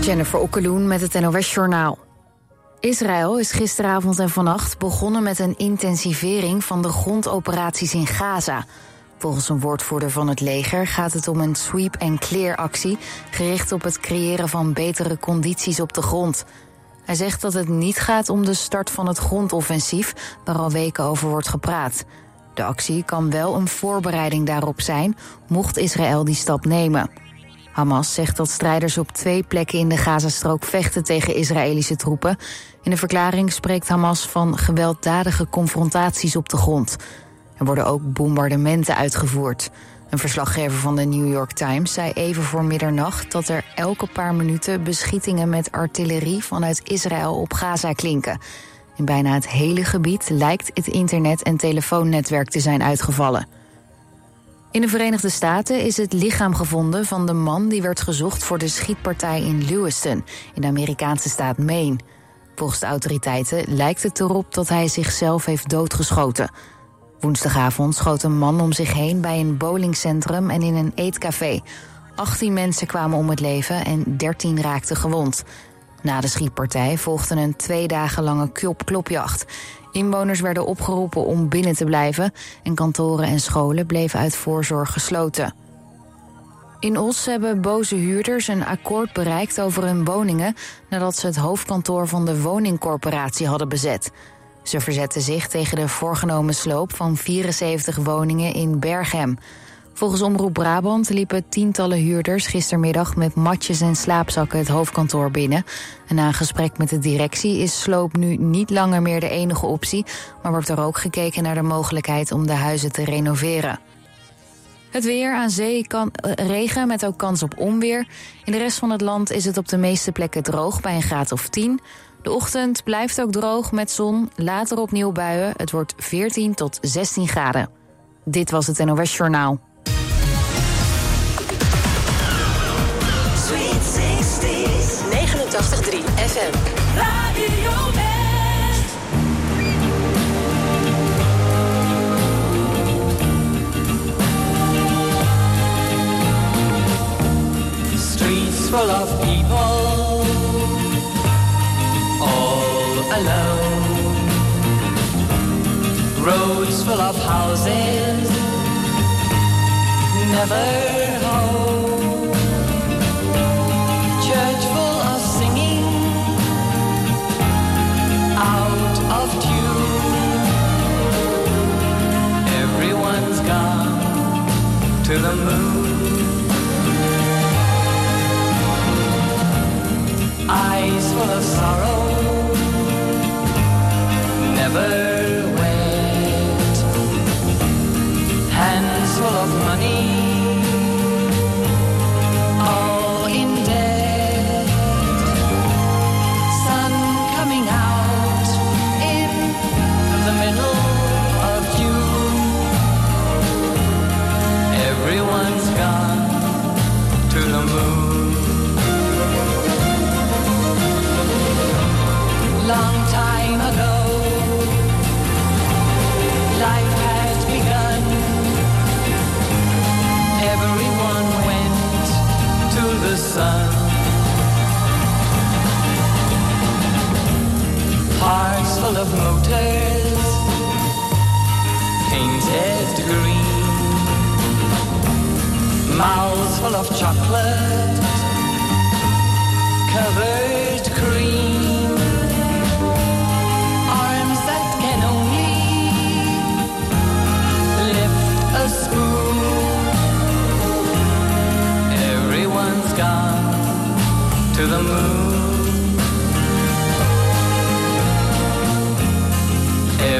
Jennifer Okkeloen met het NOS Journaal. Israël is gisteravond en vannacht begonnen met een intensivering van de grondoperaties in Gaza. Volgens een woordvoerder van het leger gaat het om een sweep-and-clear actie gericht op het creëren van betere condities op de grond. Hij zegt dat het niet gaat om de start van het grondoffensief, waar al weken over wordt gepraat. De actie kan wel een voorbereiding daarop zijn, mocht Israël die stap nemen. Hamas zegt dat strijders op twee plekken in de Gazastrook vechten tegen Israëlische troepen. In de verklaring spreekt Hamas van gewelddadige confrontaties op de grond. Er worden ook bombardementen uitgevoerd. Een verslaggever van de New York Times zei even voor middernacht dat er elke paar minuten beschietingen met artillerie vanuit Israël op Gaza klinken. In bijna het hele gebied lijkt het internet- en telefoonnetwerk te zijn uitgevallen. In de Verenigde Staten is het lichaam gevonden van de man die werd gezocht voor de schietpartij in Lewiston, in de Amerikaanse staat Maine. Volgens de autoriteiten lijkt het erop dat hij zichzelf heeft doodgeschoten. Woensdagavond schoot een man om zich heen bij een bowlingcentrum en in een eetcafé. 18 mensen kwamen om het leven en 13 raakten gewond. Na de schietpartij volgde een twee dagen lange klopjacht. Inwoners werden opgeroepen om binnen te blijven en kantoren en scholen bleven uit voorzorg gesloten. In Os hebben boze huurders een akkoord bereikt over hun woningen nadat ze het hoofdkantoor van de woningcorporatie hadden bezet. Ze verzetten zich tegen de voorgenomen sloop van 74 woningen in Berghem. Volgens Omroep Brabant liepen tientallen huurders gistermiddag met matjes en slaapzakken het hoofdkantoor binnen. En na een gesprek met de directie is sloop nu niet langer meer de enige optie, maar wordt er ook gekeken naar de mogelijkheid om de huizen te renoveren. Het weer aan zee kan eh, regen met ook kans op onweer. In de rest van het land is het op de meeste plekken droog bij een graad of 10. De ochtend blijft ook droog met zon, later opnieuw buien. Het wordt 14 tot 16 graden. Dit was het NOS Journaal. FM. Radio. Streets full of people, all alone. Roads full of houses, never home. To the moon. eyes full of sorrow, never wet, hands full of money, Motors, painted green. Mouths full of chocolate, covered cream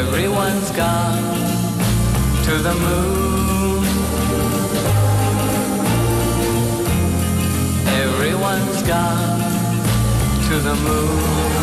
Everyone's gone to the moon. Everyone's gone to the moon.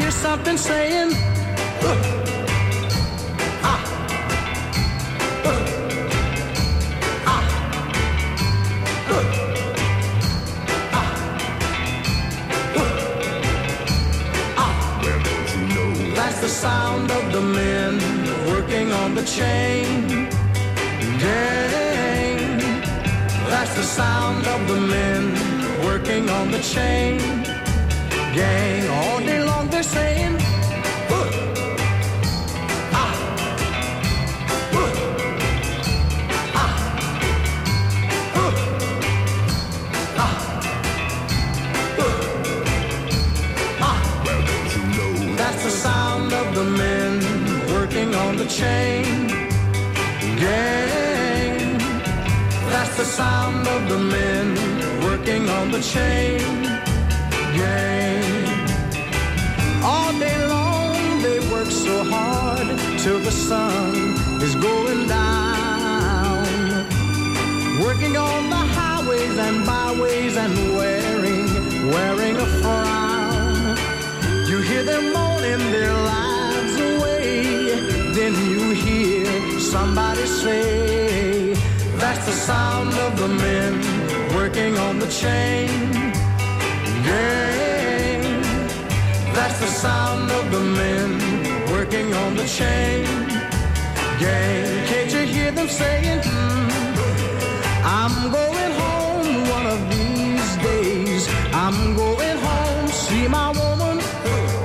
Hear something saying. That's the sound of the men working on the chain. Gang. That's the sound of the men working on the chain gang. All day long they're saying. That's the sound of the men working on the chain gang. That's the sound of the men working on the chain gang. Work so hard till the sun is going down. Working on the highways and byways and wearing, wearing a frown. You hear them moaning their lives away. Then you hear somebody say, That's the sound of the men working on the chain gang. That's the sound of the men working on the chain gang. Can't you hear them saying, "Hmm, I'm going home one of these days. I'm going home, see my woman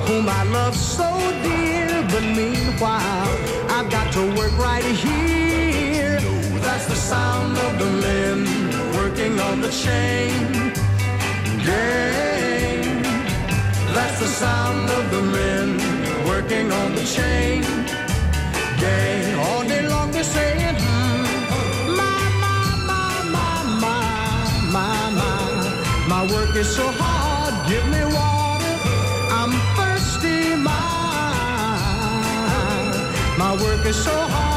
whom I love so dear. But meanwhile, I've got to work right here. That's the sound of the men working on the chain gang. That's the sound of the men working on the chain gang. All day long they're saying, "Hmm, my, my, my, my, my, my, my, my work is so hard. Give me water. I'm thirsty. My, my work is so hard.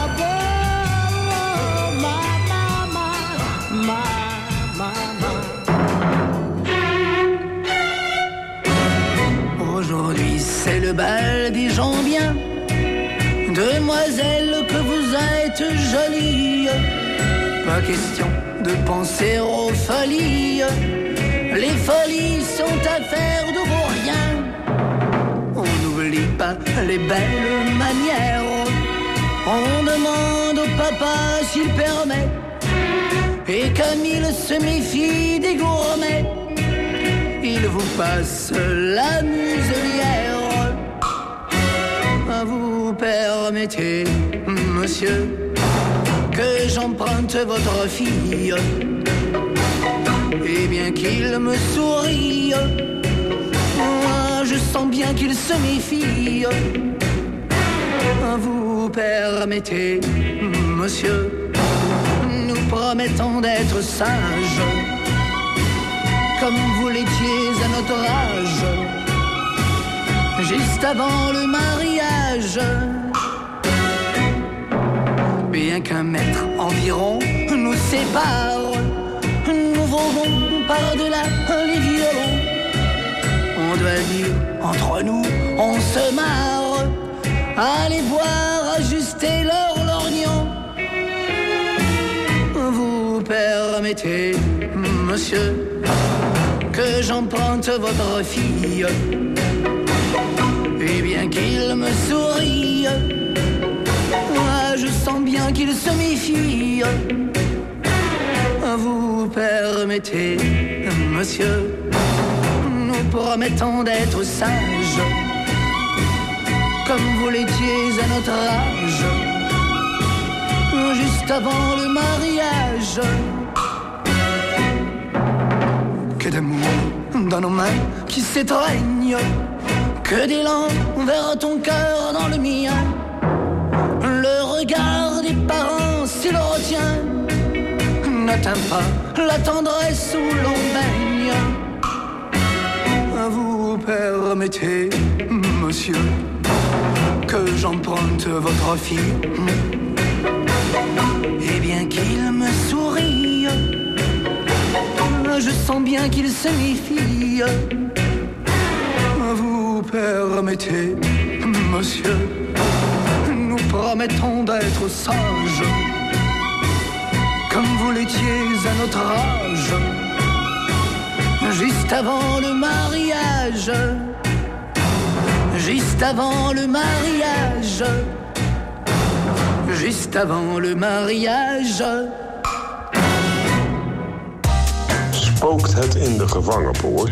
C'est le bal des gens bien. Demoiselle que vous êtes jolie. Pas question de penser aux folies. Les folies sont affaires de vos rien. On n'oublie pas les belles manières. On demande au papa s'il permet. Et comme il se méfie des gourmets, il vous passe la muselière. Permettez, monsieur, que j'emprunte votre fille. Et bien qu'il me sourie, moi je sens bien qu'il se méfie. Vous permettez, monsieur, nous promettons d'être sages comme vous l'étiez à notre âge, juste avant le mariage. Bien qu'un mètre environ nous sépare, nous volons par-delà les violons. On doit dire, entre nous, on se marre, allez voir ajuster leur lorgnon. Vous permettez, monsieur, que j'emprunte votre fille. Et bien qu'il me sourie, moi je sens bien qu'il se méfie. Vous permettez, monsieur, nous promettons d'être sages, comme vous l'étiez à notre âge, juste avant le mariage que d'amour dans nos mains qui s'étreignent, que d'élan vers ton cœur dans le mien. Le regard des parents, s'il le retient, n'atteint pas la tendresse où l'on baigne. Vous permettez, monsieur, que j'emprunte votre fille? Et bien qu'il me sourie, je sens bien qu'il se méfie. Vous permettez monsieur. Nous promettons d'être sages, comme vous l'étiez à notre âge, juste avant le mariage, juste avant le mariage, juste avant le mariage. Spookt het in de gevangenpoort?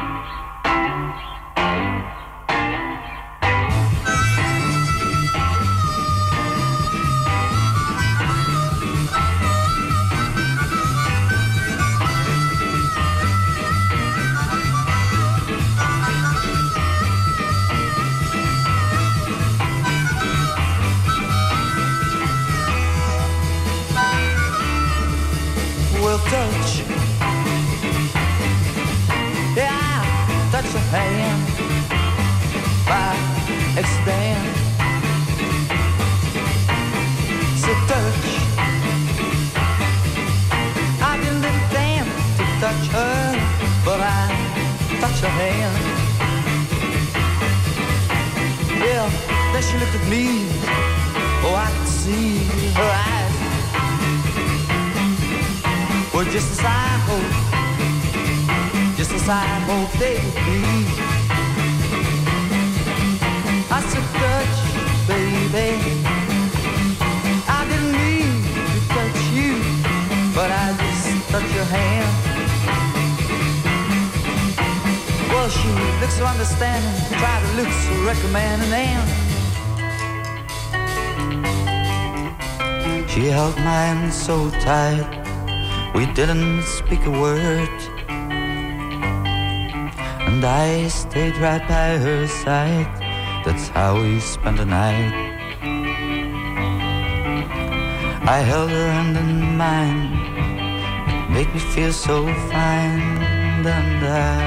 Didn't speak a word. And I stayed right by her side. That's how we spent the night. I held her hand in mine. Made me feel so fine. And I.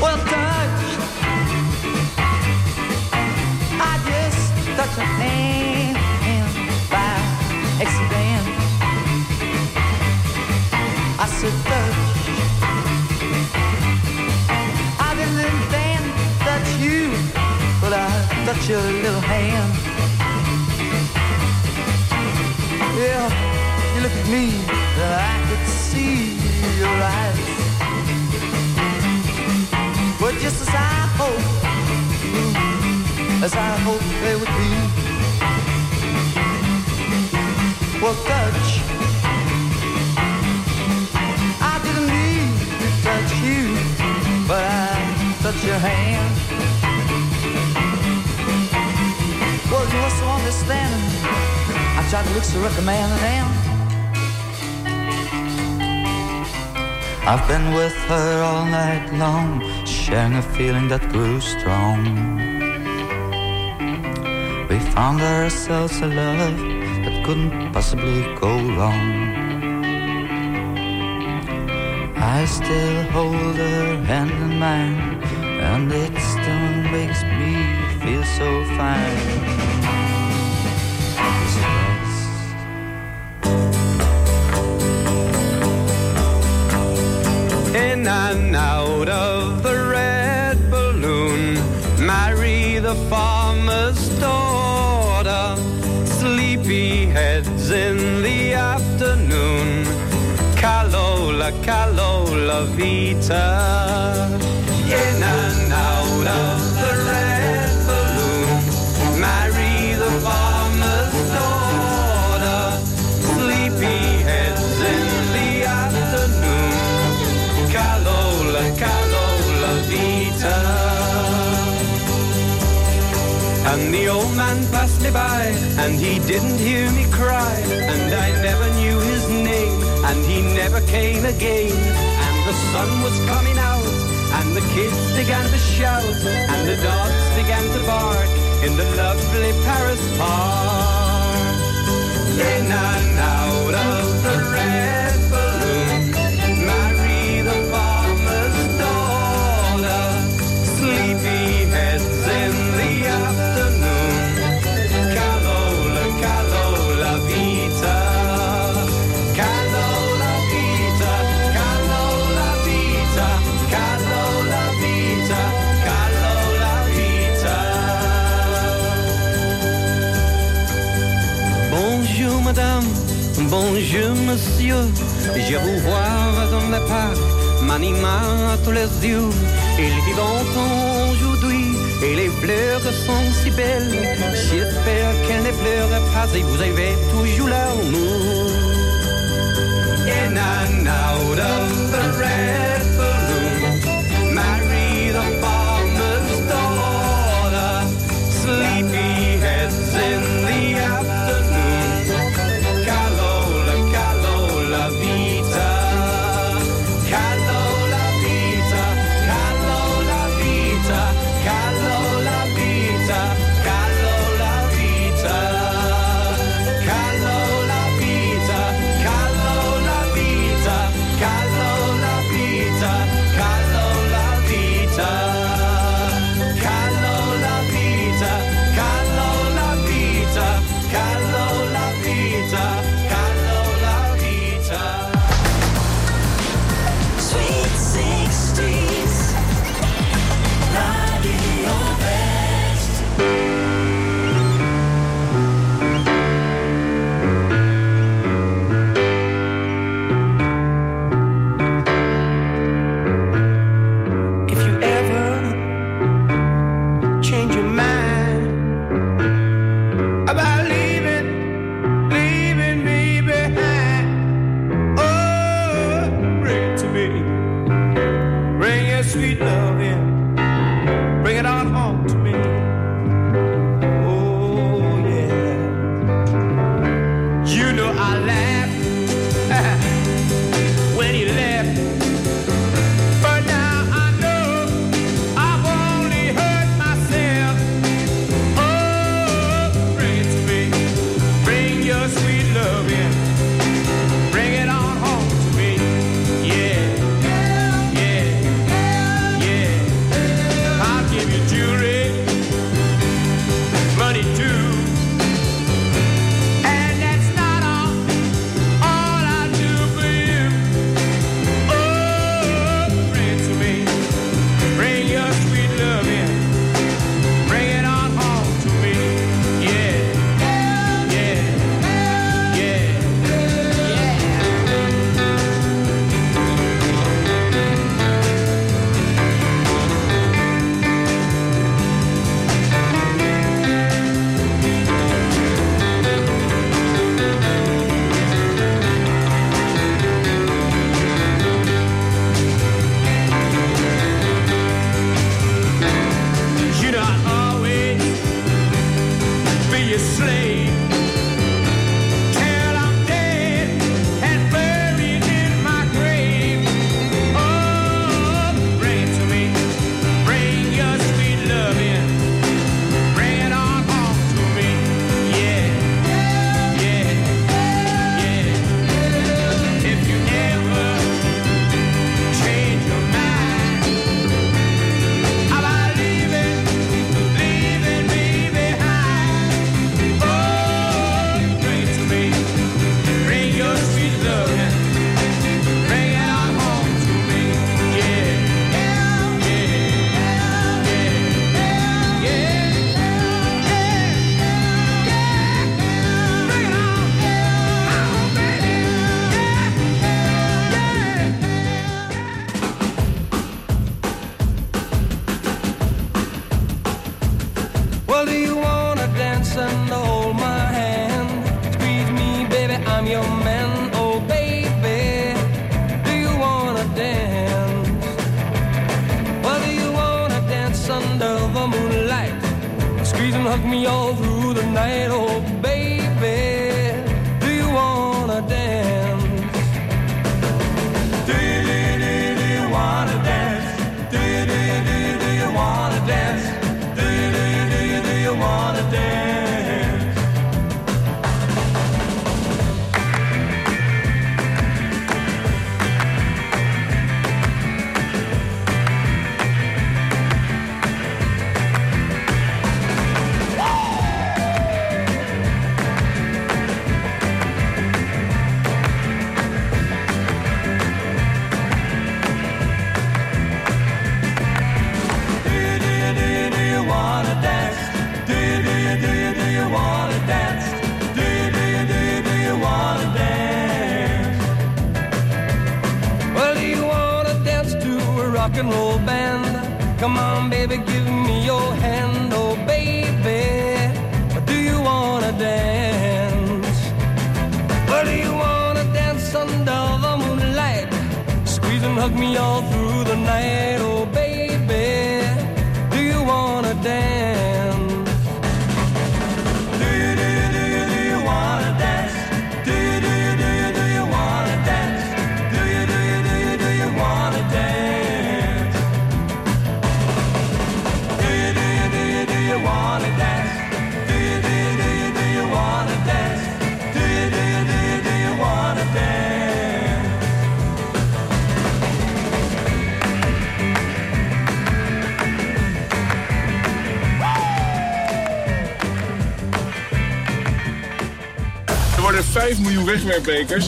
Well, touch. I just touched her hand I. I didn't to touch you, but I touched your little hand. Yeah, you look at me, and I could see your eyes. But just as I hoped, as I hoped they would be. Well, touch. Your hand. Well, you were so understanding. I tried to look so recommending, and I've been with her all night long, sharing a feeling that grew strong. We found ourselves a love that couldn't possibly go wrong. I still hold her hand in mine, and it still makes me feel so fine. In and out of the red balloon, marry the farmer's daughter. Sleepy heads in the afternoon. Calola, Calola Vita. By, and he didn't hear me cry, and I never knew his name, and he never came again. And the sun was coming out, and the kids began to shout, and the dogs began to bark in the lovely Paris park. In and out of the red Bonjour monsieur, je vous vois dans le parc, m'anima à tous les yeux. Il vit longtemps aujourd'hui et les fleurs sont si belles. J'espère qu'elles ne pleurent pas et vous avez toujours l'amour. Et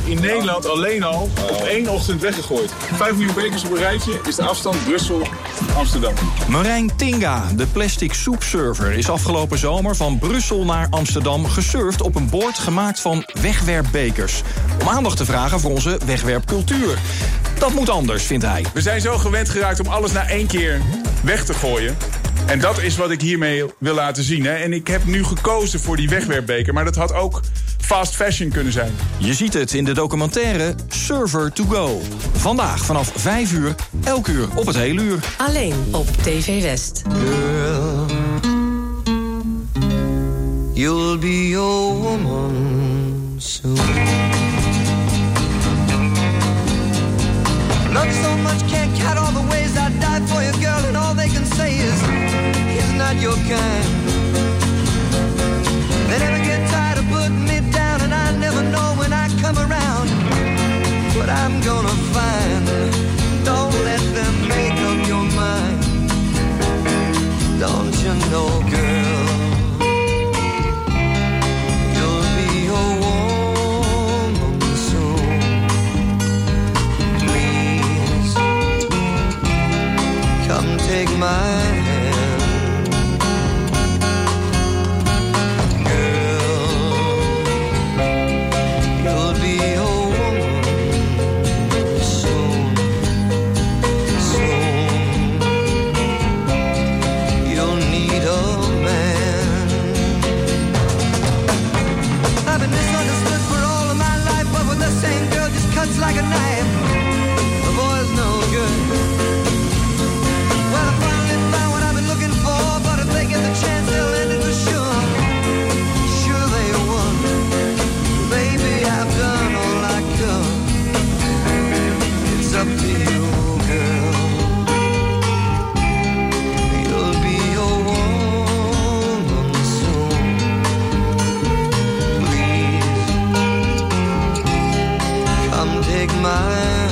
in Nederland alleen al op één ochtend weggegooid. 5 miljoen bekers op een rijtje is de afstand Brussel-Amsterdam. Marijn Tinga, de plastic soepsurfer, is afgelopen zomer van Brussel naar Amsterdam gesurfd op een boord gemaakt van wegwerpbekers. Om aandacht te vragen voor onze wegwerpcultuur. Dat moet anders, vindt hij. We zijn zo gewend geraakt om alles na één keer weg te gooien. En dat is wat ik hiermee wil laten zien. Hè. En ik heb nu gekozen voor die wegwerpbeker. Maar dat had ook fast fashion kunnen zijn. Je ziet het in de documentaire Server to Go. Vandaag vanaf 5 uur, elk uur op het hele uur. Alleen op TV West. Girl, you'll be your woman soon. Love so much, can't count all the ways I died for you, girl, and all they can say is, he's not your kind. I'm gonna find. Don't let them make up your mind. Don't you know, girl? You'll be a woman soon. Please come take my my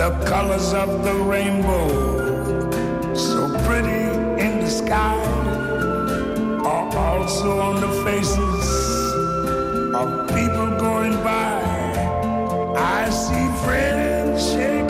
The colors of the rainbow, so pretty in the sky, are also on the faces of people going by. I see friends shaking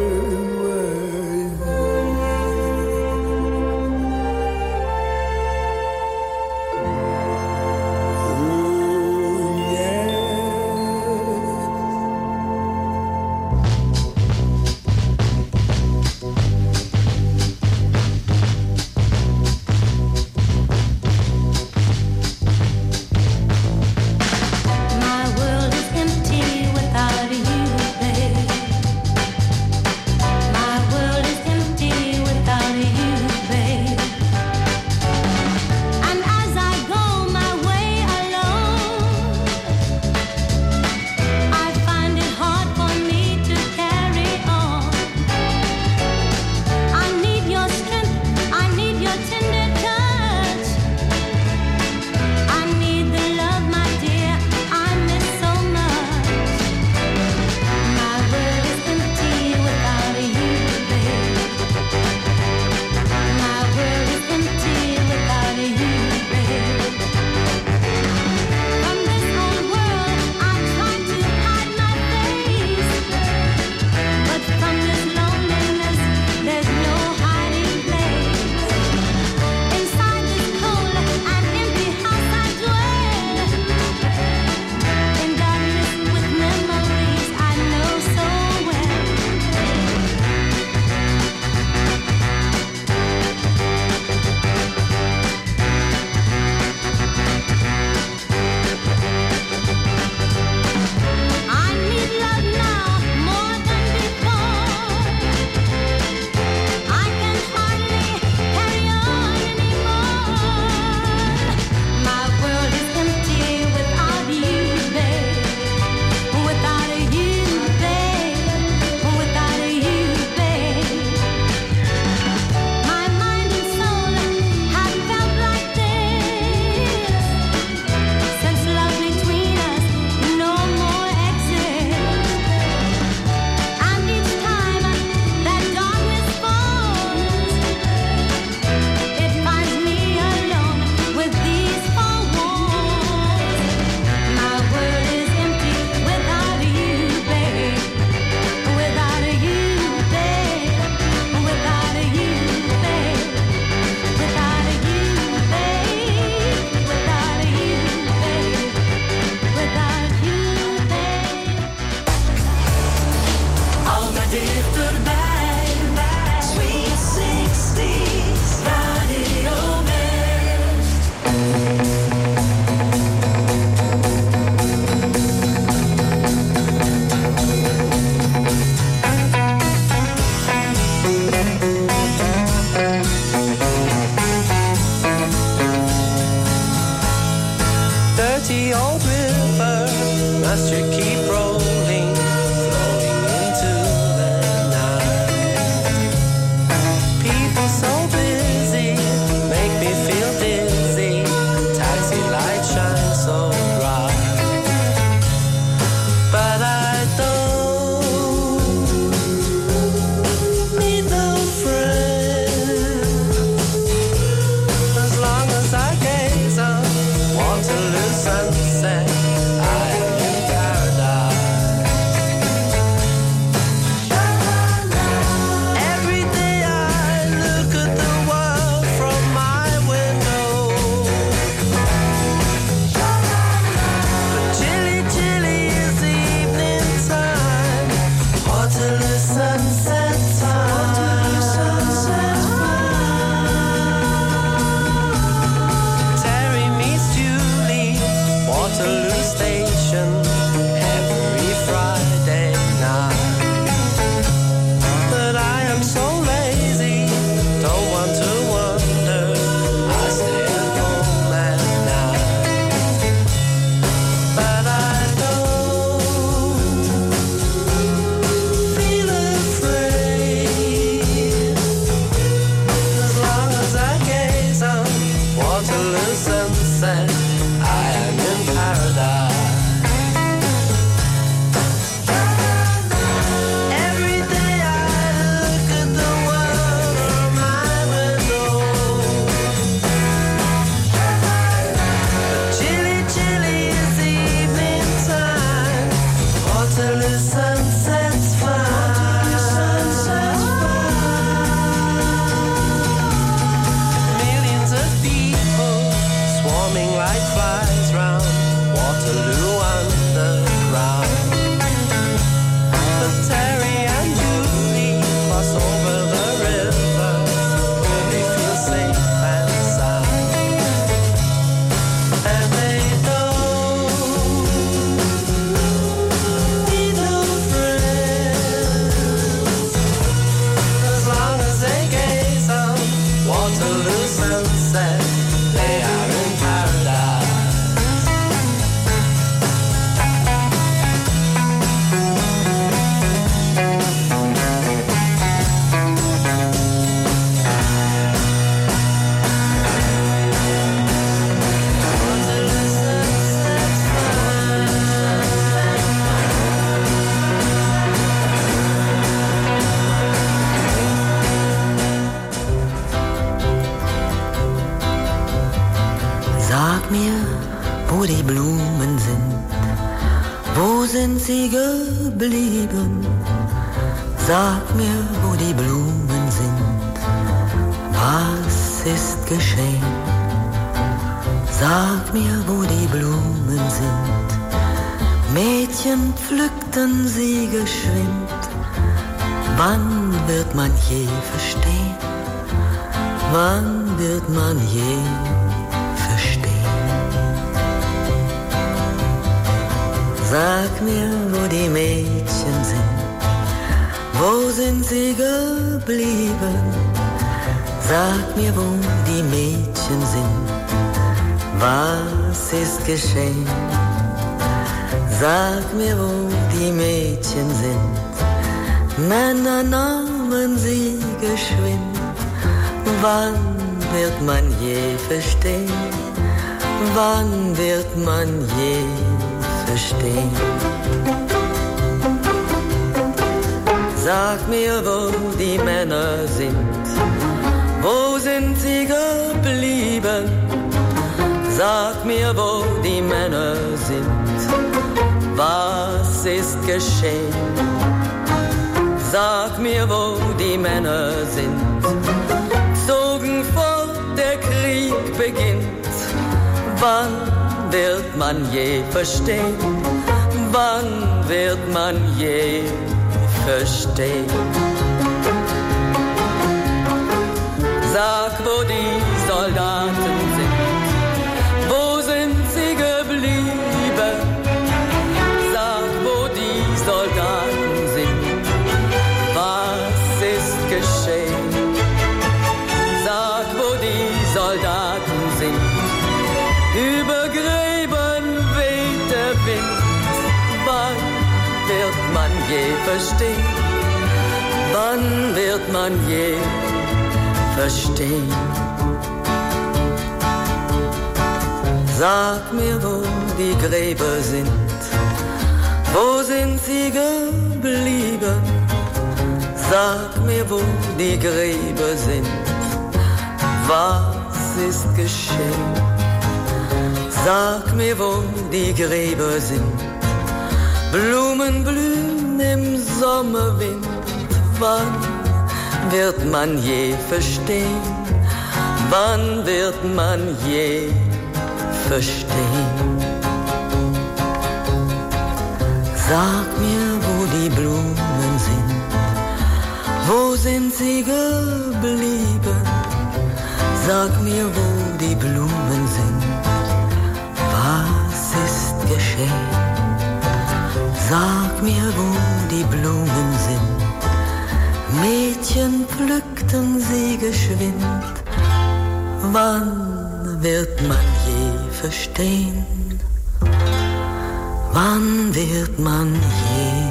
Sag mir, wo die Blumen sind, was ist geschehen? Sag mir, wo die Blumen sind, Mädchen pflückten sie geschwind. Wann wird man je verstehen? Wann wird man je verstehen? Sag mir, wo die Mädchen sind, wo sind sie geblieben? Sag mir, wo die Mädchen sind, was ist geschehen? Sag mir, wo die Mädchen sind, Männer nahmen sie geschwind. Wann wird man je verstehen? Wann wird man je verstehen? Sag mir, wo die Männer sind, wo sind sie geblieben? Sag mir, wo die Männer sind, was ist geschehen? Sag mir, wo die Männer sind, zogen fort, der Krieg beginnt. Wann wird man je verstehen? Wann wird man je verstehen? Sag, verstehen? Wann wird man je verstehen? Sag mir, wo die Gräber sind. Wo sind sie geblieben? Sag mir, wo die Gräber sind. Was ist geschehen? Sag mir, wo die Gräber sind. Blumen blühen im Sommerwind. Wann wird man je verstehen? Wann wird man je verstehen? Sag mir, wo die Blumen sind. Wo sind sie geblieben? Sag mir, wo die Blumen sind. Was ist geschehen? Sag mir, wo die Blumen sind. Mädchen pflückten sie geschwind. Wann wird man je verstehen? Wann wird man je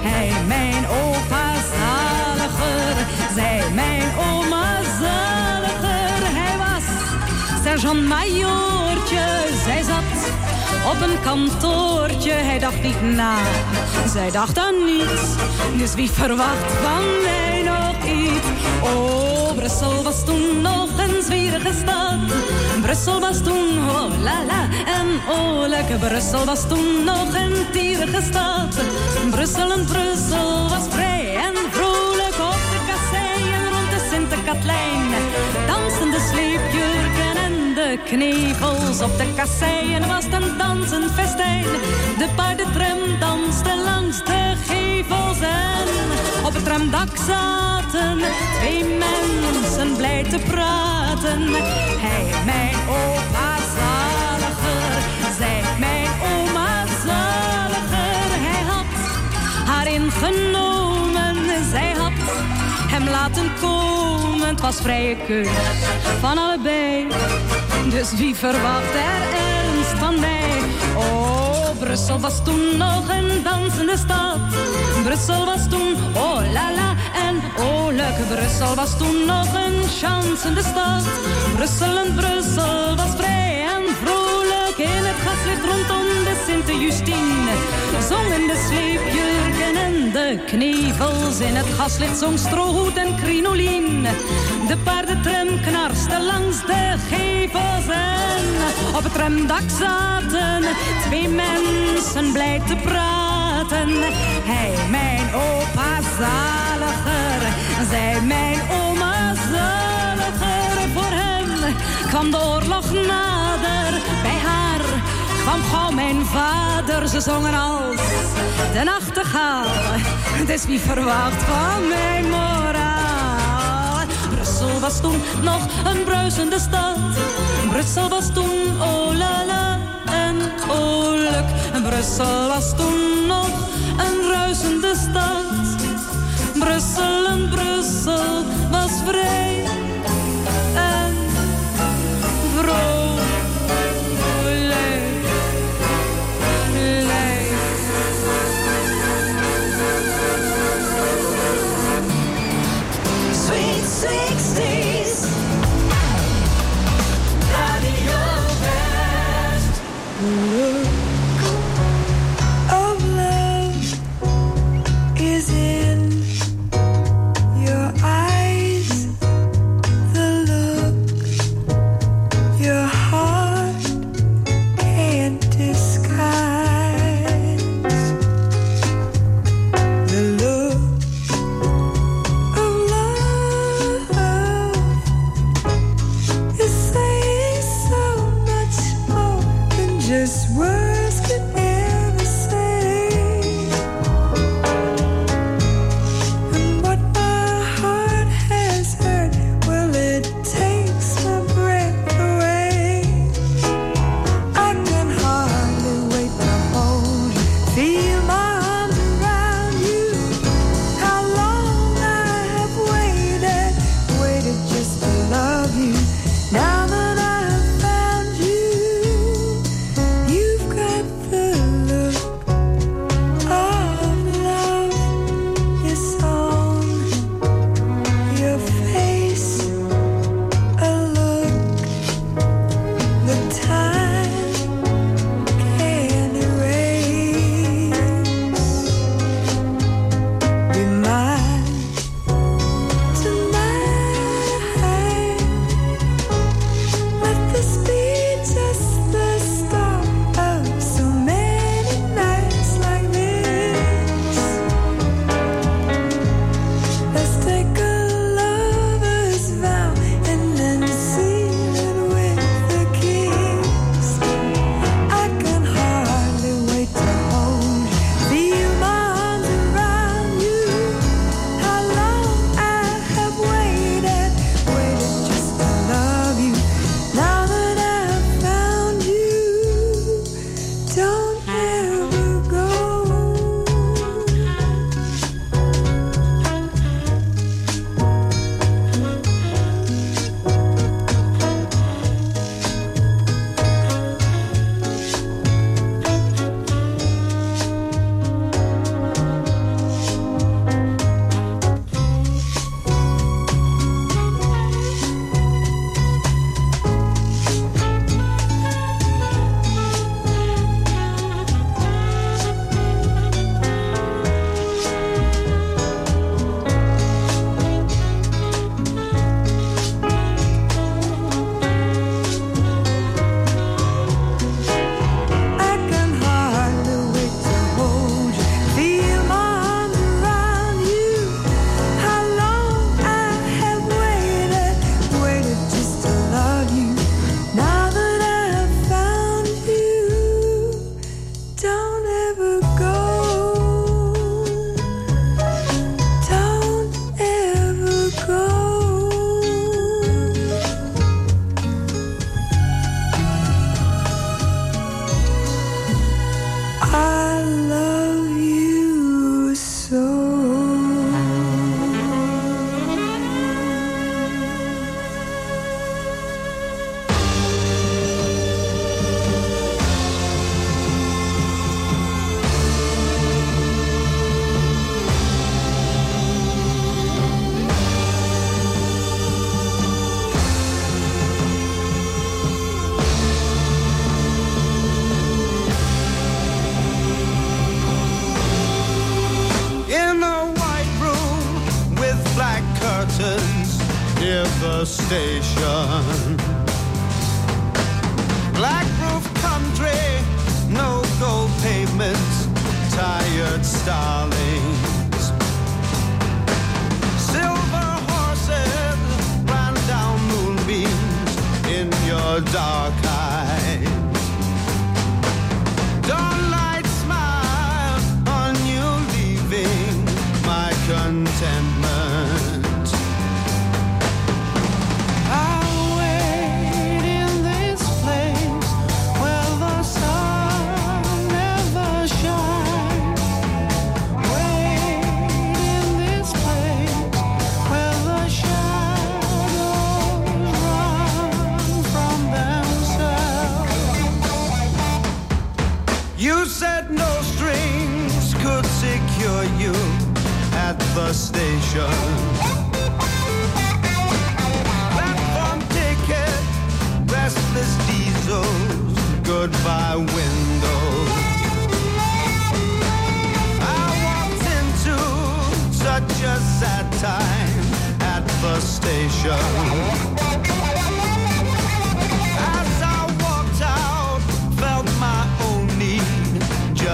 Hij, mijn opa zaliger, zij, mijn oma zaliger. Hij was sergeant-majoortje, zij zat op een kantoortje. Hij dacht niet na, zij dacht aan niets. Dus wie verwacht van mij nog iets? Oh, Brussel was toen nog een zwierige stad. Brussel was toen, oh la la, en oorlijk. Brussel was toen nog een tierige stad. Brussel en Brussel was vrij en vrolijk op de kasseien rond de Sint-Katlijn. Dansen de sleepjurken en de knevels op de kasseien was een dansend festijn. De paardentram danste langs de op het tramdak zaten twee mensen blij te praten. Hij, mijn opa zaliger, zij, mijn oma zaliger. Hij had haar ingenomen, zij had hem laten komen. Het was vrije keus van allebei. Dus wie verwacht er ernst van mij? Brussel was toen nog een dansende stad. Brussel was toen, oh la la, en oh leuke Brussel was toen nog een chansende stad. Brussel en Brussel was vrij en vrolijk in het gaslicht rondom de Sint-Justine. Zongen de sleepjurken en de knevels in het gaslicht zong strohoed en crinolien. De paardentram knarste langs de gevels en op het tramdak zaten twee mensen blij te praten. Hij, mijn opa zaliger, zij, mijn oma zaliger. Voor hem kwam de oorlog nader, kwam gauw mijn vader. Ze zongen als de nachtegaal, het is wie verwacht van mijn moraal. Brussel was toen nog een bruisende stad. Brussel was toen oh la la en oh Brussel was toen nog een ruisende stad. Brussel en Brussel was vrij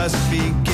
just beginning.